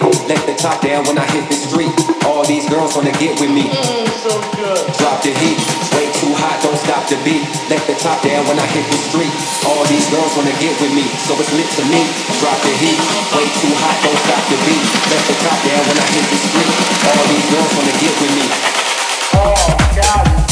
let the top down when I hit the street. All these girls wanna get with me. Mm, so good. Drop the heat, way too hot, don't stop the beat. Let the top down when I hit the street. All these girls wanna get with me, so it's lit to me. Drop the heat, way too hot, don't stop the beat. Let the top down when I hit the street. All these girls wanna get with me. Oh God.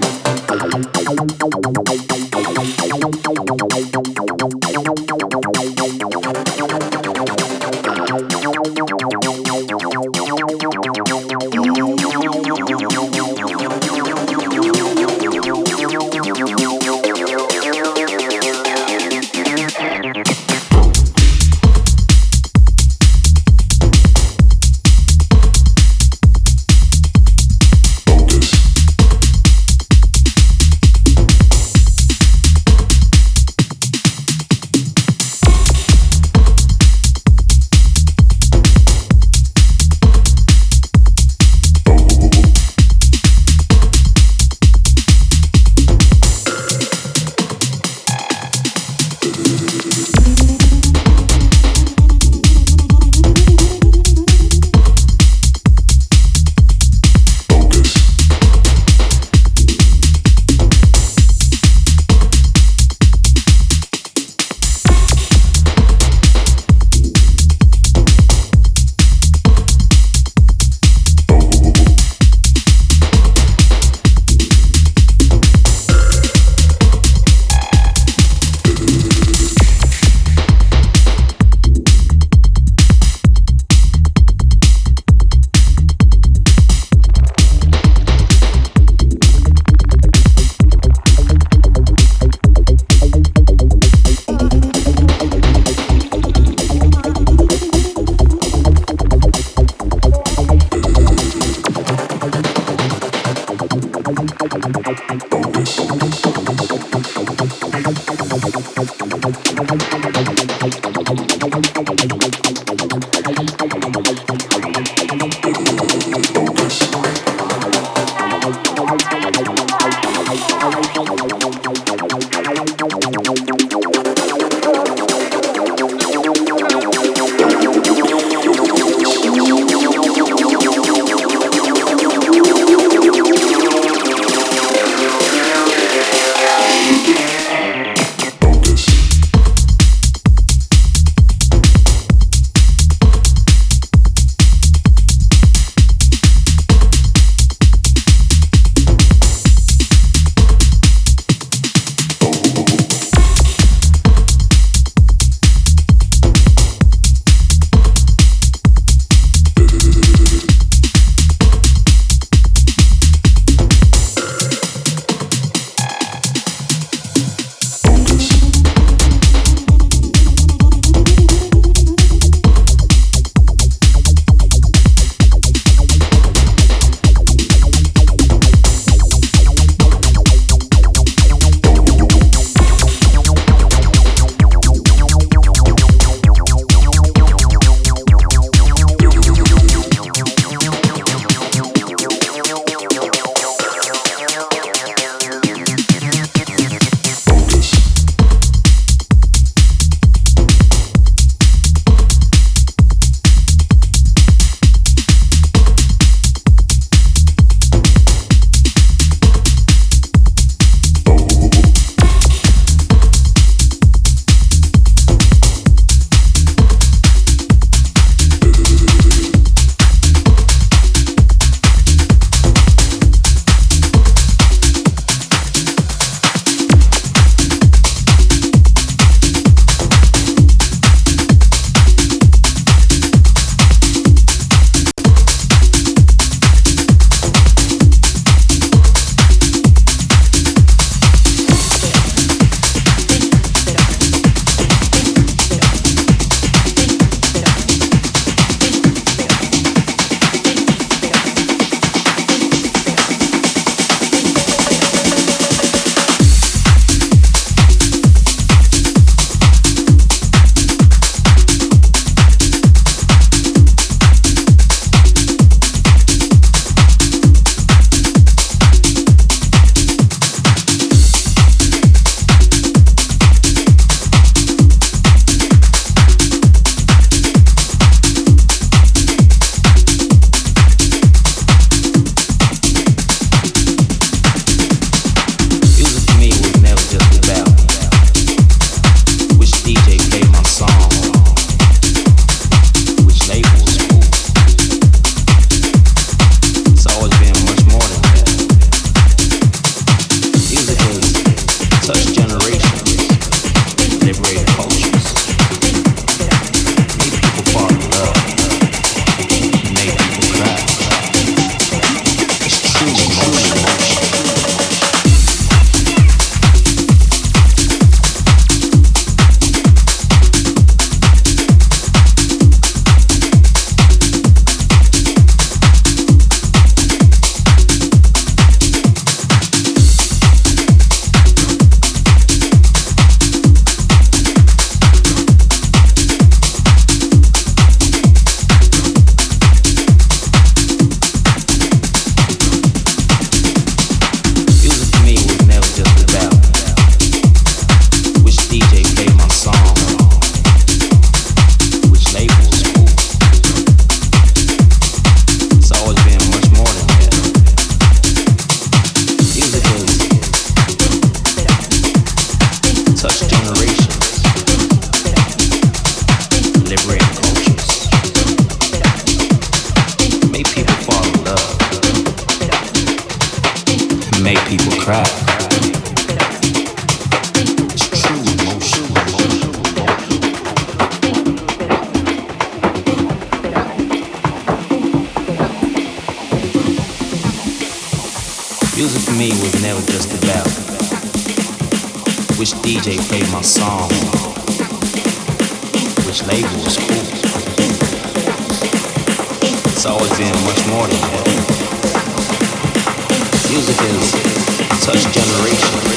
my